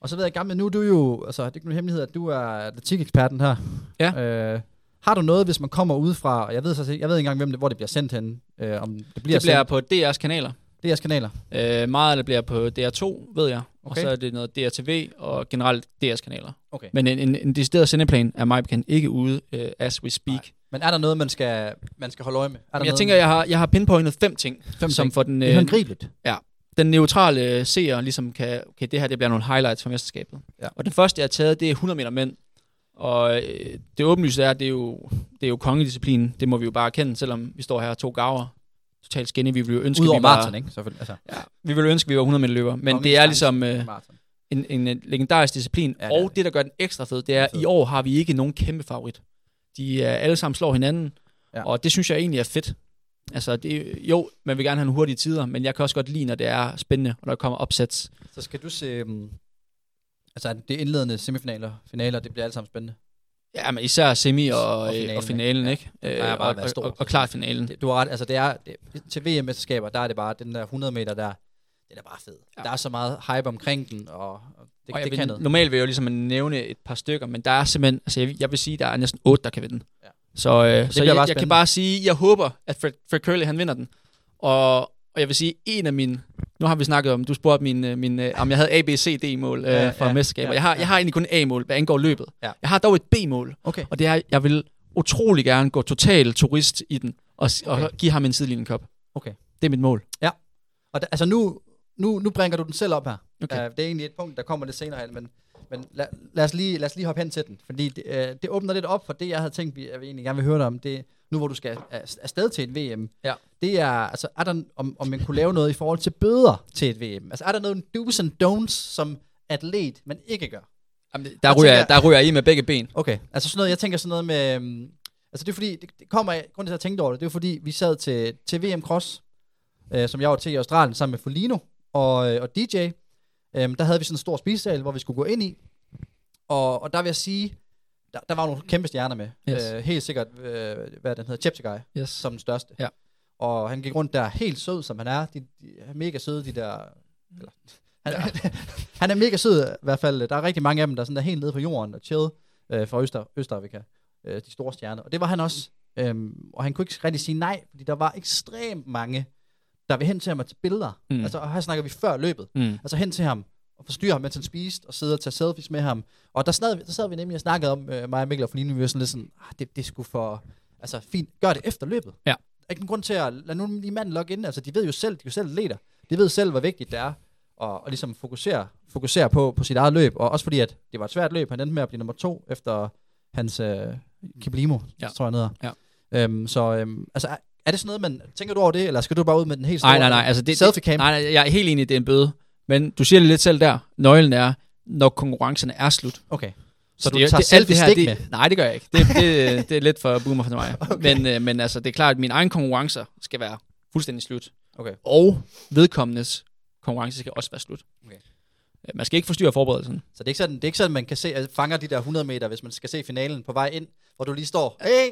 og så ved jeg gamle, nu er du jo, altså det er ikke nogen hemmelighed, at du er atletiikeksperten her. Ja. Øh, har du noget, hvis man kommer udefra, og jeg ved, så, jeg ved ikke engang, hvem det, hvor det bliver sendt hen, øh, om det bliver, Det bliver sendt. på DR's kanaler. DR's kanaler. Øh, meget af det bliver på DR2, ved jeg. Og Okay. så er det noget DRTV og generelt DR's kanaler. Okay. Men en, en, en decideret sendeplan er mig bekendt ikke ude uh, as we speak. Nej. Men er der noget, man skal, man skal holde øje med? Er der jeg noget, tænker, jeg har, jeg har pinpointet fem ting, Fem som ting. for den, det er øh, håndgribeligt. den neutrale seer ligesom kan, okay, det her det bliver nogle highlights fra mesterskabet. Ja. Og den første, jeg har taget, det er 100 meter mænd. Og øh, det åbenlyse er, at det er jo, det er jo kongedisciplin. Det må vi jo bare erkende, selvom vi står her to gaver. Totalt skinny. Vi vil jo ønske, Udover vi var, maraton, ikke? Selvfølgelig. Altså, Ja, vi vil ønske, vi var 100 meter løber. Men det er ligesom øh, en, en, en legendarisk disciplin. Ja, det og det. det, der gør den ekstra fed, det er, at i år har vi ikke nogen kæmpe favorit. De er alle sammen slår hinanden. Ja. Ja. Og det synes jeg egentlig er fedt. Altså, det, jo, man vil gerne have nogle hurtige tider, men jeg kan også godt lide, når det er spændende, og når der kommer opsats. Så skal du se... Um, altså, det indledende semifinaler, finaler, det bliver alt sammen spændende. Ja, men især semi og, Og og finalen, og finalen ikke? Ja. Øh, er bare og, været og, stor. og, og klart finalen. Det, du har ret, altså det er, det, til VM-mesterskaber, der er det bare, den der 100 meter der, den er bare fed. Ja. Der er så meget hype omkring den, og, og det, og det vil, kan noget. Normalt vil jeg jo ligesom nævne et par stykker, men der er simpelthen, altså jeg, jeg vil sige, der er næsten otte, der kan vinde. Ja. Så, øh, så bliver jeg, jeg spændende. kan bare sige, jeg håber, at Fred, Fred Curley han vinder den. Og, og jeg vil sige, en af mine, nu har vi snakket om, du spurgte min, øh, min øh, om jeg havde A, B, C, D mål øh, Ja, ja, ja, mesterskaber. ja, jeg, har, ja. jeg har egentlig kun A-mål, hvad angår løbet. Ja. Jeg har dog et B-mål, Okay. og det er, jeg vil utrolig gerne gå total turist i den, og, okay. Og give ham en sidelinjenkop. Okay. Det er mit mål. Og da, altså nu, nu, nu bringer du den selv op her. Okay. Uh, det er egentlig et punkt, der kommer lidt senere hen, men Men lad, lad, os lige, lad os lige hoppe hen til den, fordi det, øh, det åbner lidt op for det, jeg havde tænkt, vi, jeg egentlig gerne vil høre dig om. Det, nu hvor du skal af- afsted til et VM, Ja. det er, altså, er der, om, om man kunne lave noget i forhold til bøder til et VM? Altså, er der noget do's and don'ts, som atlet, man ikke gør? Jamen, Jeg der, ryger, tænker- der ryger jeg i med begge ben. Okay, altså sådan noget, jeg tænker sådan noget med, øhm, altså det er fordi, det, det kommer, af- grunden til at jeg tænkte over det, det er fordi, vi sad til, til VM Cross, øh, som jeg var til i Australien sammen med Folino og, øh, og DJ. Øhm, der havde vi sådan en stor spisesal, hvor vi skulle gå ind i, og, og der vil jeg sige, der, der var nogle kæmpe stjerner med. Yes. Øh, helt sikkert, øh, hvad den hedder, Cheptegei, Yes. som den største. Ja. Og han gik rundt der helt sød, som han er. De, de er mega søde, de der... Eller, han, ja. han er mega sød i hvert fald. Der er rigtig mange af dem, der er sådan der helt nede på jorden og chill øh, fra Øster, Østafrika. Øh, de store stjerner. Og det var han også. Øhm, og han kunne ikke rigtig sige nej, fordi der var ekstremt mange, der vil hen til ham og tage billeder. Mm. Altså, og her snakker vi før løbet. Mm. Altså hen til ham og forstyrre ham, mens han spiste, og sidde og tage selfies med ham. Og der sad, vi- der sad vi nemlig og snakkede om, øh, mig og Mikkel og Feline, vi var sådan lidt sådan, ah, det, det skulle for, altså fint, gør det efter løbet. Ja. Der er ikke nogen grund til at lade nu lige manden logge ind. Altså, de ved jo selv, de jo selv leder. De ved selv, hvor vigtigt det er at, at ligesom fokusere, fokusere på, på sit eget løb. Og også fordi, at det var et svært løb. Han endte med at blive nummer to efter hans øh, Kiblimo, ja. Tror jeg, han hedder. Ja. Øhm, så altså, altså, er, er det sådan noget, man tænker du over det, eller skal du bare ud med den helt store Nej, nej, nej. Altså det, selfie cam? nej, nej, jeg er helt enig, det er en bøde. Men du siger det lidt selv der. Nøglen er, når konkurrencerne er slut. Okay. Så, Så du det, tager det, alt det her, det, Nej, det gør jeg ikke. Det, det, det er lidt for boomer for mig. okay. men, øh, men altså, det er klart, at mine egne konkurrencer skal være fuldstændig slut. Okay. Og vedkommendes konkurrence skal også være slut. Okay. Øh, Man skal ikke forstyrre forberedelsen. Så det er ikke sådan, det er ikke sådan man kan se, at fanger de der 100 meter, hvis man skal se finalen på vej ind, hvor du lige står. Hey,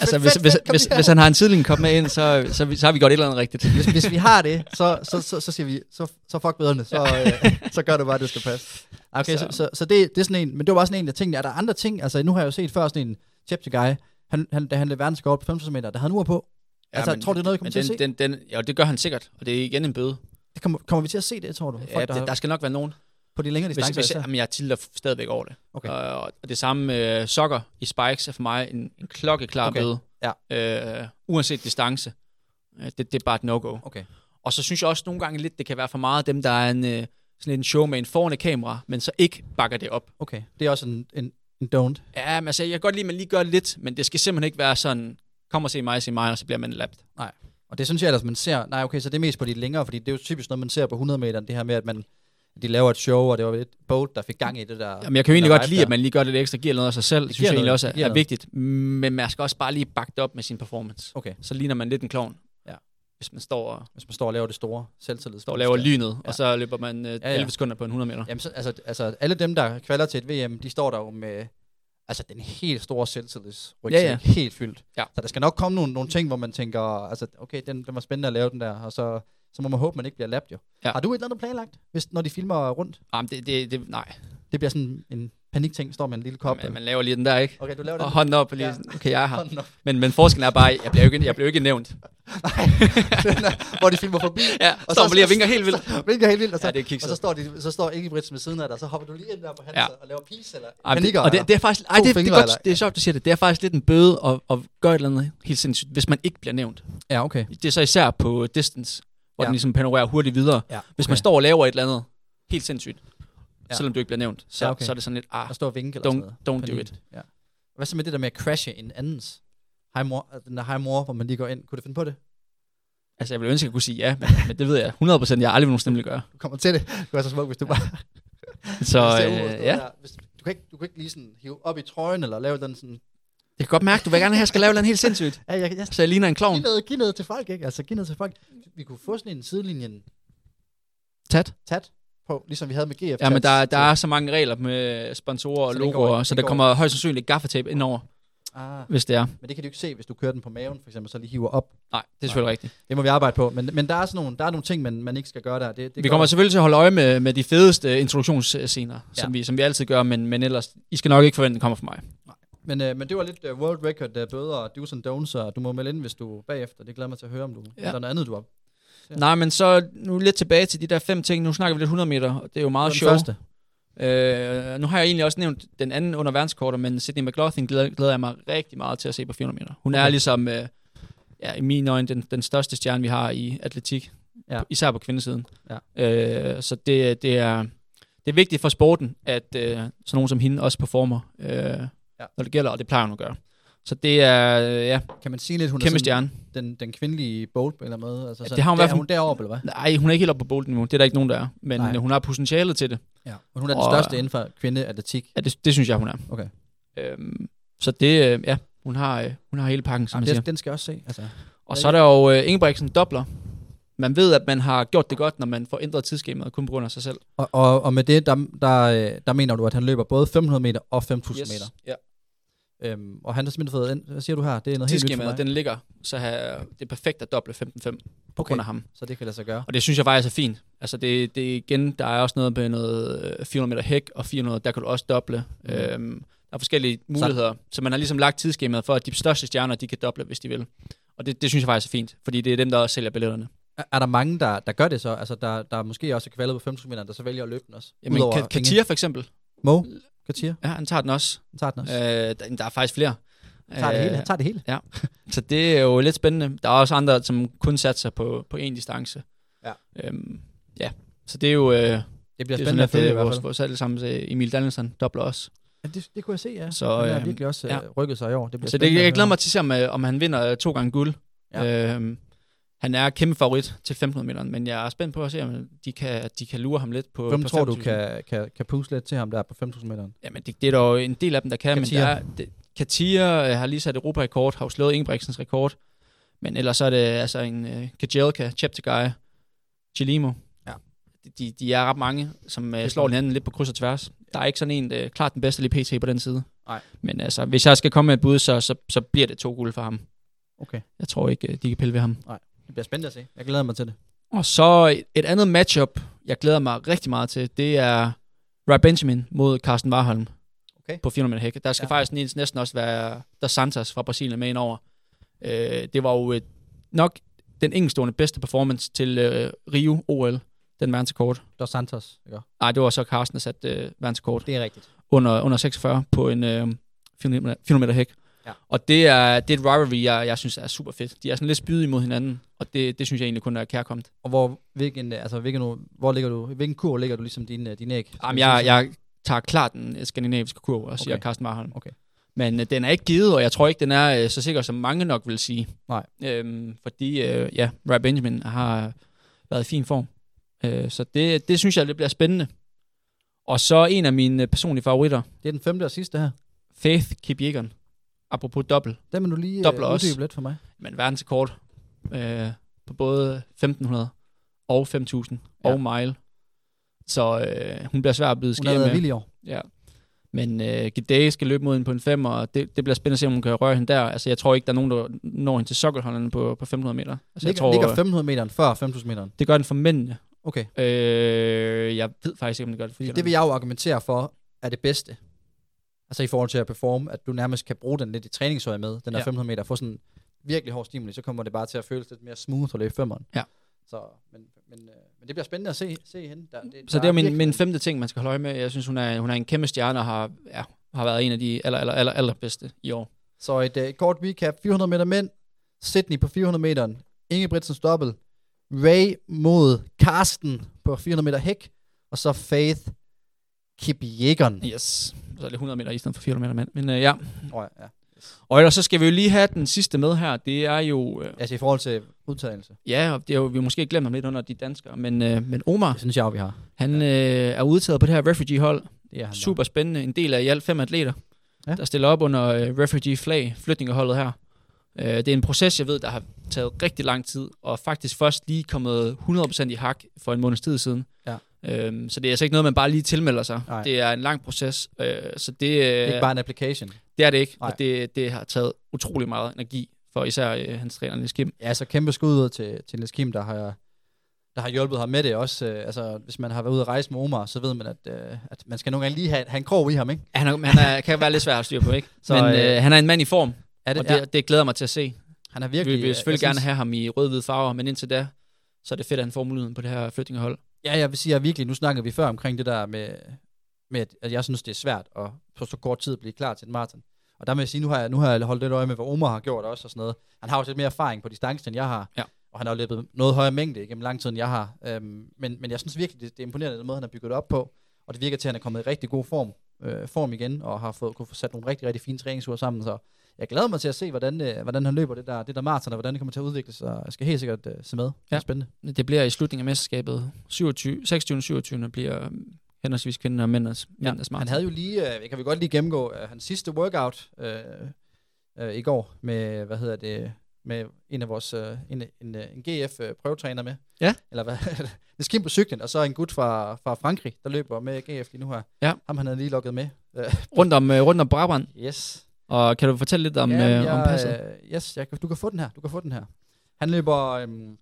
Altså, fedt, hvis, fedt, hvis, hvis, hvis han har en tidligere kop med ind, så, så, så, så har vi gjort et eller andet rigtigt. hvis, hvis vi har det, så, så, så, så siger vi, så, så fuck bøderne, så, øh, så gør du bare, det skal passe. Okay, så, Så- så, så det, det er sådan en, men det var bare sådan en af tingene. Er der andre ting? Altså, nu har jeg jo set før sådan en Cheptegei, han, han, da han løb verdenskort på 15 meter, der havde han ur på. Ja, altså, men- tror du, det er noget, vi kommer men til at se? den, den, den, Ja, det gør han sikkert, og det er igen en bøde. Det kommer, kommer vi til at se det, tror du? Ja, der, det, der skal nok være nogen. På de længere Hvis, distancer. hvis, især? jamen, jeg tilter stadigvæk over det. Okay. Og, og det samme med sokker i spikes er for mig en, en klokkeklar Okay. bøde. Ja. Øh, uanset distance. Øh, det, det er bare et no-go. Okay. Og så synes jeg også nogle gange lidt, det kan være for meget dem, der er en, øh, sådan en showman foran et kamera, men så ikke bakker det op. Okay, det er også en, en, en don't. Ja, men altså, jeg kan godt lide, at man lige gør lidt, men det skal simpelthen ikke være sådan, kom og se mig, se mig, og så bliver man lappet. Og det synes jeg ellers, man ser... Nej, okay, så det er mest på de længere, fordi det er jo typisk noget, man ser på 100 meter, det her med, at man de laver et show, og det var lidt Bolt, der fik gang i det der... Jamen, jeg kan jo egentlig godt lide, der. at man lige gør lidt ekstra, giver noget af sig selv. Det, Det synes jeg egentlig også det er, er vigtigt. Men man skal også bare lige bakke det op med sin performance. Okay, Så ligner man lidt en klovn. Ja. Hvis man står og, hvis man står og laver det store selvtillid. står og laver lynet, Ja. ja. og så løber man øh, Ja, 11 ja. sekunder på en 100 meter. Jamen, så, altså, altså, alle dem, der kvalder til et VM, de står der jo med altså, den helt store selvtillidsrygsæk, Ja, ja. helt fyldt. Ja. Så der skal nok komme nogle, nogle ting, hvor man tænker, altså, okay, den, den var spændende at lave den der, og så, så må man håbe, man ikke bliver lappet jo. Ja. Har du et eller andet planlagt, hvis, når de filmer rundt? Jamen, det, det, det, nej, Det bliver sådan en panikting, står med en lille kop. man, man laver lige den der, ikke? Okay, du laver Og den. hånden op, og lige, Ja. okay, jeg er her. Men, men forskellen er bare, jeg bliver jo ikke, jeg bliver jo ikke nævnt. Nej, er- hvor de filmer forbi. Ja, og står man lige og vinker helt vildt. Vinker helt vildt, og så, Ja, det er og så står, de, så står Ingebrigtsen ved siden af dig, og så hopper du lige ind der på hans Ja. og laver peace, eller Ej, panikker. og det, det er faktisk, ej, det, det, fingre, er godt, det er sjovt, du siger det. Det er faktisk lidt en bøde at, at gøre et eller andet helt sindssygt, hvis man ikke bliver nævnt. ja, okay. Det er så især på distance, hvor Ja. den ligesom panorerer hurtigt videre. Ja, Hvis okay. man står og laver et eller andet helt sindssygt, Ja. selvom du ikke bliver nævnt, så, Ja, okay. så er det sådan lidt, ah, Og stå og vinke eller sådan don't, noget. don't do it. Ja. Hvad så med det der med at crashe en andens? Hej mor, den der hej mor, hvor man lige går ind. Kunne du finde på det? Altså, jeg ville ønske, at jeg kunne sige ja, men, men det ved jeg 100% jeg aldrig vil nogensinde gøre. Du kommer til det. Du er så smuk, hvis du bare... Så hvis øh, ja, der. Hvis, du, kan ikke, du kan ikke lige sådan hive op i trøjen, eller lave den sådan... jeg kan godt mærke, du vil gerne have, at jeg skal lave noget helt sindssygt. Ja, jeg, jeg, Så jeg ligner en klovn. giv, noget, giv noget til folk, ikke? Altså, giv noget til folk. Vi kunne få sådan en sidelinjen Tat. tat på, ligesom vi havde med GF. Ja, men der, der er så mange regler med sponsorer og går logoer, ikke- så der går kommer højst sandsynligt gaffatape indover, Ah, hvis det er. men det kan du ikke se, hvis du kører den på maven, for eksempel, så lige hiver op. Nej, det er selvfølgelig rigtigt. Det må vi arbejde på. Men, men der er sådan nogle, der er nogle ting, man, man ikke skal gøre der. Det, det Vi går- kommer selvfølgelig til at holde øje med, med de fedeste introduktionsscener, Ja. som, vi, som vi altid gør, men, men ellers, I skal nok ikke forvente, at den kommer fra mig. Men, øh, men det var lidt uh, world record uh, bøder og do's and don'ts, og du må melde ind, hvis du bagefter. Det glæder mig til at høre, om du ja. Ja. eller noget andet, du har. Ja. Nej, men så nu lidt tilbage til de der fem ting. Nu snakker vi lidt 100 meter, og det er jo meget første. Øh, nu har jeg egentlig også nævnt den anden under verdenskortet, men Sydney McLaughlin glæder, glæder jeg mig rigtig meget til at se på 400 meter. Hun okay. Er ligesom, øh, ja, i mine øjne, den, den største stjerne, vi har i atletik. Ja. Især på kvindesiden. Ja. Øh, så det, det, er, det er vigtigt for sporten, at øh, sådan nogen som hende også performer, øh, ja. når det gælder, og det plejer hun at gøre. Så det er, øh, ja, Kan man sige lidt, hun kæmpe er stjerne. den, den kvindelige bold eller måde? Altså, sådan, det har hun der, er hun deroppe, eller hvad? Nej, hun er ikke helt oppe på bolden nu. Det er der ikke nogen, der er. Men Nej. Nej. hun har potentialet til det. Ja. Men hun er den Og- største inden for kvindeatletik. Ja, det, det synes jeg, hun er. Okay. Øhm, så det, øh, ja, hun har, øh, hun har hele pakken, som Jamen, man siger. den skal jeg også se. Altså. Og så er der jo øh, Ingebrigtsen dobler. Man ved, at man har gjort det godt, når man får ændret tidsskemaet kun på grund af sig selv. Og, og, og med det, der, der, øh, der mener du, at han løber både 500 meter og 5.000 meter. Ja. Øhm, og han har simpelthen fået ind, hvad siger du her? Det er noget helt nyt for mig. den ligger, så her, det er perfekt at doble 15-5 på Okay. grund af ham. Så det kan lade sig gøre. Og det synes jeg faktisk er fint. Altså det, det igen, der er også noget med noget øh, 400 meter hæk og 400, der kan du også doble. Mm. Øhm, der er forskellige muligheder, så. så man har ligesom lagt tidsskemaet for, at de største stjerner, de kan doble, hvis de vil. Og det, det synes jeg faktisk er fint, fordi det er dem, der også sælger billetterne. Er, er der mange, der, der gør det så? Altså, der, der er måske også er kvalet på 5.000 meter, der så vælger at løbe den også? Jamen. Katia for eksempel, Mo? Katia? ja, han tager den også. Han tager den også. Øh, der, der er faktisk flere. Han tager det hele. Han Øh, tager det hele. Så det er jo lidt spændende. Der er også andre, som kun satser på, på én distance. Ja. Øhm, ja, så det er jo... Øh, det Det bliver er spændende at følge i det, hvert vores, fald. vores allesammen Emil Danielsen dobler også. Ja, det, det kunne jeg se, ja. Så, han har øh, virkelig også ja. ja. rykket sig i år. Det bliver Så det, jeg glæder mig til at se, om, øh, om han vinder øh, to gange guld. Ja. Øhm, han er kæmpe favorit til 1500 meter, men jeg er spændt på at se, om de kan, de kan lure ham lidt på Hvem på tror du 5.000. kan, kan, kan puste lidt til ham der på 5.000 meter? Jamen, det, det er der jo en del af dem, der kan, Katia. men der er, det, Katia øh, har lige sat Europa-rekord, har jo slået Ingebrigtsens rekord, men ellers så er det altså en uh, Kajelka, Cheptegei, Chilimo. Ja. De, de er ret mange, som uh, slår hinanden lidt på kryds og tværs. Der er ikke sådan en, uh, klart den bedste lige pt. på den side. Nej. Men altså, hvis jeg skal komme med et bud, så, så, så bliver det to guld for ham. Okay. Jeg tror ikke, øh, de kan pille ved ham. Det bliver spændende at se. Jeg glæder mig til det. Og så et- et andet matchup, jeg glæder mig rigtig meget til, det er Ray Benjamin mod Carsten Warholm Okay. på 400 meter hæk. Der skal Ja. ja. faktisk næsten- også være Der Santos fra Brasilien med ind over. Øh, det var jo et, nok den enkeltstående bedste performance til øh, Rio OL, den verdensrekord. Dos Santos, ikke? Nej, det var så Carsten, der satte øh, verdensrekord Det er rigtigt. under, under 46 på en øh, 400 meter 400 meter hæk. Ja. Og det er, det er et rivalry, jeg, jeg synes er super fedt. De er sådan lidt spydige imod hinanden, og det, det synes jeg egentlig kun er kærkommet. Og hvor, hvilken, altså, hvilken, hvor ligger du, hvilken kur ligger du ligesom din, din æg? Jamen, jeg, jeg tager klart den skandinaviske kurv og siger Okay. Carsten Marholm. Okay. Men øh, den er ikke givet, og jeg tror ikke, den er øh, så sikker, som mange nok vil sige. Nej. Øhm, fordi, øh, ja, Ray Benjamin har været i fin form. Øh, så det, det synes jeg, det bliver spændende. Og så en af mine personlige favoritter, Det er den femte og sidste her. Faith Kipjegon. Apropos dobbelt. Den vil du lige Dobler uh, også. uddybe lidt for mig. Men verdensrekord øh, på både 1500 og 5000 Ja. og mile. Så øh, hun bliver svær at byde Hun har været med. vild i år. Ja. Men øh, Gidey skal løbe mod hende på en 5, og det, det bliver spændende at se, om hun kan røre hende der. Altså, jeg tror ikke, der er nogen, der når hende til sokkelholderne på, på 500 meter. Altså, jeg Ligger, tror, ligger 1500 meteren før 5000 meteren. det gør den for mændene. Okay. Øh, jeg ved faktisk ikke, om det gør det for Fordi det vil jeg jo argumentere for, er det bedste. Altså i forhold til at performe, at du nærmest kan bruge den lidt i træningsøje med, den der Ja. 500 meter, få sådan virkelig hård stimuli, så kommer det bare til at føles lidt mere smooth at løbe femmeren. Ja. Så, men, men, øh, men det bliver spændende at se, se hende. Der, det, Så der det er min, min femte ting, man skal holde øje med. Jeg synes, hun er, hun er en kæmpe stjerne og har, ja, har været en af de aller, aller, aller, aller bedste i år. Så et, et kort recap. 400 meter mænd. Sydney på 400 meter. Ingebrigtsens dobbelt. Ray mod Karsten på 400 meter hæk. Og så Faith Kipjegon. Yes. Så er det 100 meter i stedet for 400 meter mænd. Men øh, ja. Oh, ja. Og ellers så skal vi jo lige have den sidste med her. Det er jo... Øh, Altså i forhold til udtalelse. ja, og det er jo, vi måske glemt ham lidt under de danskere. Men, øh, men Omar, Det synes jeg vi har. han øh, er udtaget på det her refugee-hold. Det er han Super spændende. En del af i alt fem atleter, Ja. ja. der stiller op under øh, refugee flag, flytningeholdet her. Øh, det er en proces, jeg ved, der har taget rigtig lang tid, og faktisk først lige kommet 100% i hak for en måneds tid siden. Ja. Øhm, så det er altså ikke noget, man bare lige tilmelder sig. Nej. Det er en lang proces, øh, så det, øh, Det er ikke bare en application. det er det ikke. Nej. Og det, det har taget utrolig meget energi for især øh, hans træner, Niels Kim. Ja, så kæmpe skud ud til, til Niels Kim, der har, der har hjulpet ham med det også. Øh, altså, hvis man har været ude at rejse med Omar, så ved man, at, øh, at man skal nogle gange lige have, have en krog i ham, ikke? Han, er, han er, kan være lidt svær at styre på, ikke? Så, Men øh, øh, han er en mand i form, Er og det, det glæder mig til at se. han er Vi virkelig... vil øh, selvfølgelig jeg gerne synes- have ham i rød-hvide farver, men indtil da, så er det fedt, at han får muligheden på det her flytningehold. Ja, jeg vil sige, at virkelig, nu snakkede vi før omkring det der med, med at- jeg synes, det er svært at på så kort tid blive klar til en maraton. Og der vil jeg sige, nu har jeg, nu har jeg holdt lidt øje med, hvad Omar har gjort også og sådan noget. Han har jo lidt mere erfaring på distance, end jeg har. Ja. Og han har jo løbet noget højere mængde igennem lang tid, end jeg har. Øhm, men, men jeg synes virkelig, det, det er imponerende, den måde, han har bygget det op på. Og det virker til, at han er kommet i rigtig god form, øh, form igen, og har fået, kunne få sat nogle rigtig, rigtig fine træningsuger sammen. Så jeg glæder mig til at se, hvordan, øh, hvordan han løber det der, det der maraton, og hvordan det kommer til at udvikle sig. Jeg skal helt sikkert øh, se med. Det er Ja. spændende. Det bliver i slutningen af mesterskabet. 27, 26. og 27. bliver henholdsvis kvinder og mændens, Ja, mændenes han maraton. havde jo lige, øh, kan vi godt lige gennemgå, øh, hans sidste workout øh, øh, i går med, hvad hedder det, med en af vores, øh, en, en, øh, en GF øh, prøvetræner med. Ja. Eller hvad? det skim på cyklen, og så en gut fra, fra Frankrig, der løber med GF lige nu her. Ja. Ham han havde lige lukket med. Øh, Rundt om, øh, rundt om Brabant. yes. Og kan du fortælle lidt om, ja, øh, om passet? Øh, yes, jeg, kan- du kan få den her. Du kan få den her. Han løber, øhm,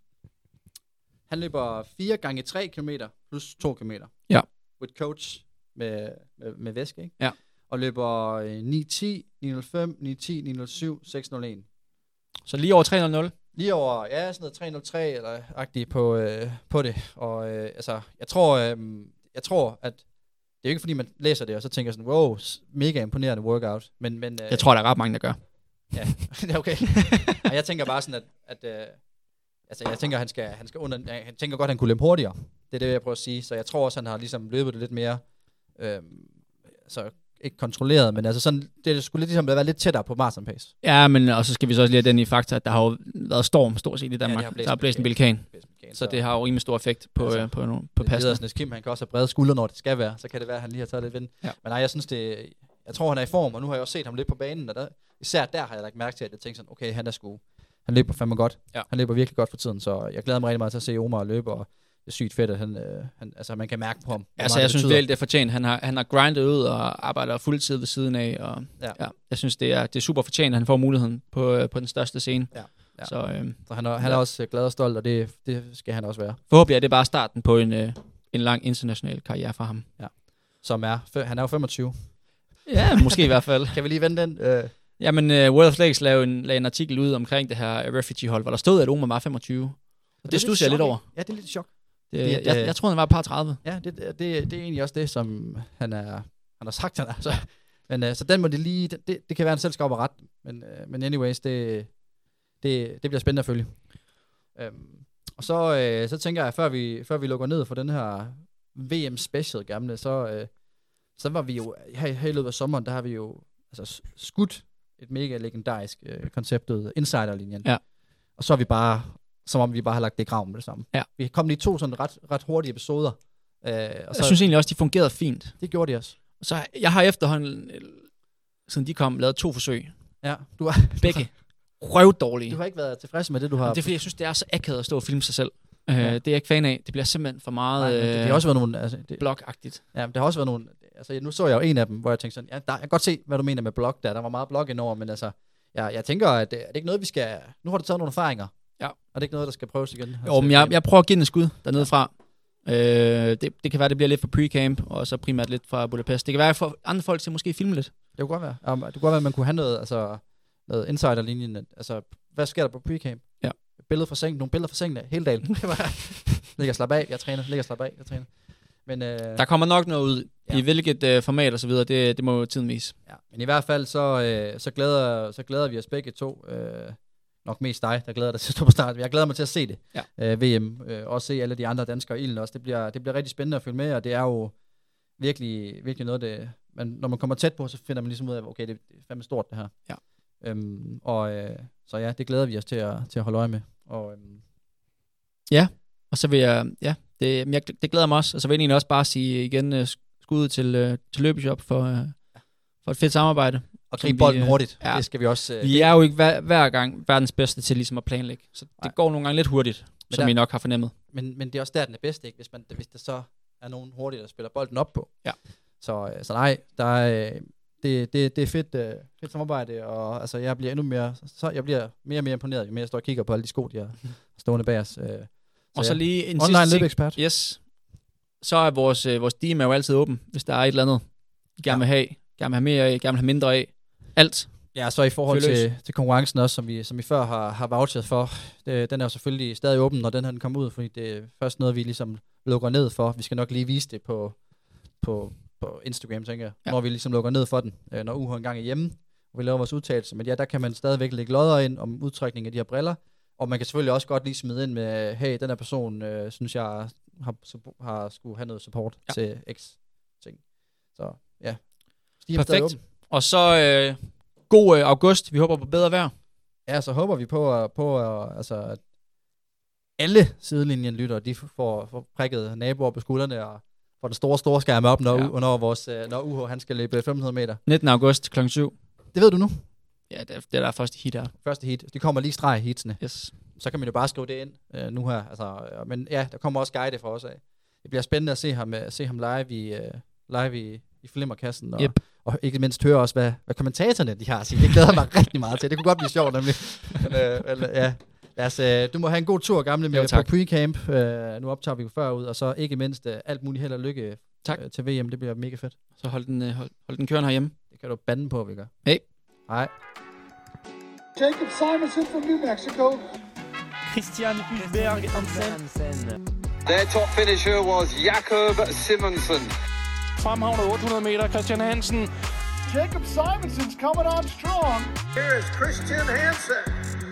han løber 4 gange 3 km plus 2 km. Ja. With coach med, med, med væske, ikke? Ja. Og løber øh, 9.10, 9.05, 9.10, 9.07, 6.01. Så lige over 300. Lige over, ja, sådan noget 303 eller agtigt på, øh, på det. Og øh, altså, jeg tror, øh, jeg tror, at det er jo ikke fordi, man læser det, og så tænker sådan, wow, mega imponerende workout. Men, men, øh, Jeg tror, der er ret mange, der gør. Ja, det er okay. og jeg tænker bare sådan, at, at øh, altså, jeg tænker, han skal, han skal under, han tænker godt, at han kunne løbe hurtigere. Det er det, jeg prøver at sige. Så jeg tror også, han har ligesom løbet det lidt mere, øh, altså ikke kontrolleret, men altså sådan, det skulle lidt ligesom være lidt tættere på marathon pace. Ja, men og så skal vi så også lige have den i fakta, at der har jo været storm stort set i Danmark. Ja, har der har en blæst en bilkan. Så det har jo rimelig stor effekt på, Altså, øh, på, på på passen. Pedersen Kim, han kan også have brede skuldre, når det skal være. Så kan det være, at han lige har taget lidt vind. Ja. Men nej, jeg synes det, jeg tror, han er i form, og nu har jeg også set ham lidt på banen, og der, især der har jeg lagt mærke til, at jeg tænkte sådan, okay, han er sgu, han løber fandme godt. Ja. Han løber virkelig godt for tiden, så jeg glæder mig rigtig meget til at se Omar løbe, og sygt fedt, at han, øh, han altså, man kan mærke på ham. Altså, jeg det synes virkelig, det er fortjent. Han har, han har grindet ud og arbejder fuldtid ved siden af. Og, Ja. ja. ja. jeg synes, det er, det er super fortjent, at han får muligheden på, øh, på den største scene. Ja. Ja. Så øh, Så han er, han er Ja. også glad og stolt, og det, det skal han også være. forhåbentlig er det bare starten på en, øh, en lang international karriere for ham. Som er, han er jo 25. Ja, måske i hvert fald. Kan vi lige vende den? Øh, Jamen, uh, World Athletics lavede en, lavede en artikel ud omkring det her refugee-hold, hvor der stod, at Omar var 25. Og det, det studser jeg lidt over. Ja, det er lidt chok. Det, Det- jeg, det- jeg troede, han var et par 30. Ja, det, det, det, det er egentlig også det, som han, er, han har sagt, han er. Så, men øh, så den må det lige, det, det, det kan være, han selv skal op og ret. Men, øh, men anyways, det, det, det bliver spændende at følge. Øhm, og så, øh, så tænker jeg, før vi, før vi lukker ned for den her VM Special gamle, så, øh, så var vi jo, her, her i løbet af sommeren, der har vi jo altså, skudt et mega legendarisk øh, koncept ud, Insiderlinjen. Ja. Og så er vi bare, som om vi bare har lagt det i graven med det samme. Ja. Vi kom lige to sådan ret, ret hurtige episoder. Øh, og Jeg så, synes egentlig også, de fungerede fint. det gjorde de også. Så jeg har efterhånden, øh, siden de kom, lavet to forsøg. Ja, du har, Begge røvdårlige. du har ikke været tilfreds med det, du har... Det er fordi, jeg synes, det er så akavet at stå og filme sig selv. Ja. Det er jeg ikke fan af. Det bliver simpelthen for meget Nej, det, det øh, har også været nogle... Altså, det, blogagtigt. ja, men der har også været nogle... Altså, nu så jeg jo en af dem, hvor jeg tænkte sådan, ja, der, jeg kan godt se, hvad du mener med blog der. Der var meget blog indover, men altså, jeg, jeg tænker, at det, er det ikke noget, vi skal... Nu har du taget nogle erfaringer. Ja. Og det er ikke noget, der skal prøves igen. Jo, men jeg, jeg prøver at give den et skud dernede fra. Øh, det, det kan være, det bliver lidt for pre-camp, og så primært lidt fra Budapest. Det kan være, for andre folk til måske filme lidt. Det kunne godt være. Um, det kunne godt være, at man kunne have noget, altså, noget insiderlinjen. Altså, hvad sker der på pre-camp? Ja. Billeder fra sengen, nogle billeder fra sengen, hele dagen. Det var, ligger slap af, jeg træner, ligger slap af, jeg træner. Men, øh, Der kommer nok noget ud. Ja. I hvilket øh, format og så videre, det, det må jo tiden vise. Ja, men i hvert fald så, øh, så, glæder, så glæder vi os begge to. Øh, nok mest dig, der glæder dig til at stå på start. Jeg glæder mig til at se det. Ja. Øh, VM. Øh, også se alle de andre danskere i ilden også. Det bliver, det bliver rigtig spændende at følge med, og det er jo virkelig, virkelig noget, det, man, når man kommer tæt på, så finder man ligesom ud af, okay, det, er fandme stort det her. Ja. Øhm, og øh, så ja, det glæder vi os til at, til at holde øje med. Og, øhm, Og så vil jeg, ja, det, jeg, det glæder mig også. Og så vil jeg egentlig også bare sige igen øh, skud til, øh, til Løbeshop for, øh, for et fedt samarbejde. Og gribe bolden øh, hurtigt. ja. Det skal vi også... Øh, Vi er jo ikke hver, hver gang verdens bedste til ligesom at planlægge. Så det Nej. går nogle gange lidt hurtigt, Men som der- I nok har fornemmet. men, men det er også der, den er bedst, ikke? Hvis, man, hvis der så er nogen hurtigt, der spiller bolden op på. Ja. Så, øh, så nej, der er, øh, det, det, det er fedt, øh, fedt samarbejde, og altså, jeg bliver endnu mere, så jeg bliver mere og mere imponeret, jo mere jeg står og kigger på alle de sko, de har stående bag os. Øh, Og så ja. lige en Online sidste løbeekspert. Yes. Så er vores, øh, vores DM er jo altid åben, hvis der er et eller andet, I gerne vil have. Gerne vil have mere af, gerne vil have mindre af. Alt. Ja, så i forhold til, til konkurrencen også, som vi, som vi før har, har vouchet for, det, den er jo selvfølgelig stadig åben, når den her den kommer ud, fordi det er først noget, vi ligesom lukker ned for. Vi skal nok lige vise det på, på, på Instagram, tænker jeg, Ja. når vi ligesom lukker ned for den, øh, når ugen engang er hjemme, og vi laver vores udtalelse. Men ja, der kan man stadigvæk lægge lodder ind om udtrækning af de her briller, og man kan selvfølgelig også godt lige smide ind med, hey, den her person, øh, synes jeg, har, har skulle have noget support Ja. til X Så ja, stadig Perfekt. Og så øh, god øh, august. Vi håber på bedre vejr. Ja, så håber vi på, at- på at, altså, at alle sidelinjen lytter, de får, får prikket naboer på skuldrene og får den store, store skærm op, når, Ja. når, vores, øh, når UH han skal løbe 1500 meter. 19. august kl. 7. Det ved du nu. Ja, det er, det er der første hit her. Første heat. De kommer lige streg i heatsene. Yes. Så kan man jo bare skrive det ind øh, nu her. Altså, øh, men ja, der kommer også guide fra os af. Det bliver spændende at se ham, øh, se ham live i, øh, live i, i flimmerkassen. Og, Yep. Og ikke mindst høre også, hvad, hvad kommentatorerne de har at sige. Det glæder mig rigtig meget til. Det kunne godt blive sjovt, nemlig. Men, øh, øh, ja. Lad os, øh, du må have en god tur, gamle, med Jo, på tak. pre-camp. Øh, nu optager vi jo før ud, og så ikke mindst øh, alt muligt held og lykke Tak. øh, til VM. Det bliver mega fedt. Så hold den, øh, hold, hold den kørende herhjemme. Det kan du bande på, vi gør. Hey. Hej. Jacob Simonson from New Mexico. Christian Hulberg Hansen. Their top finisher was Jakob Simonsen. Fremhavnet 800 meter, Christian Hansen. Jacob Simonson's coming on strong. Here is Christian Hansen.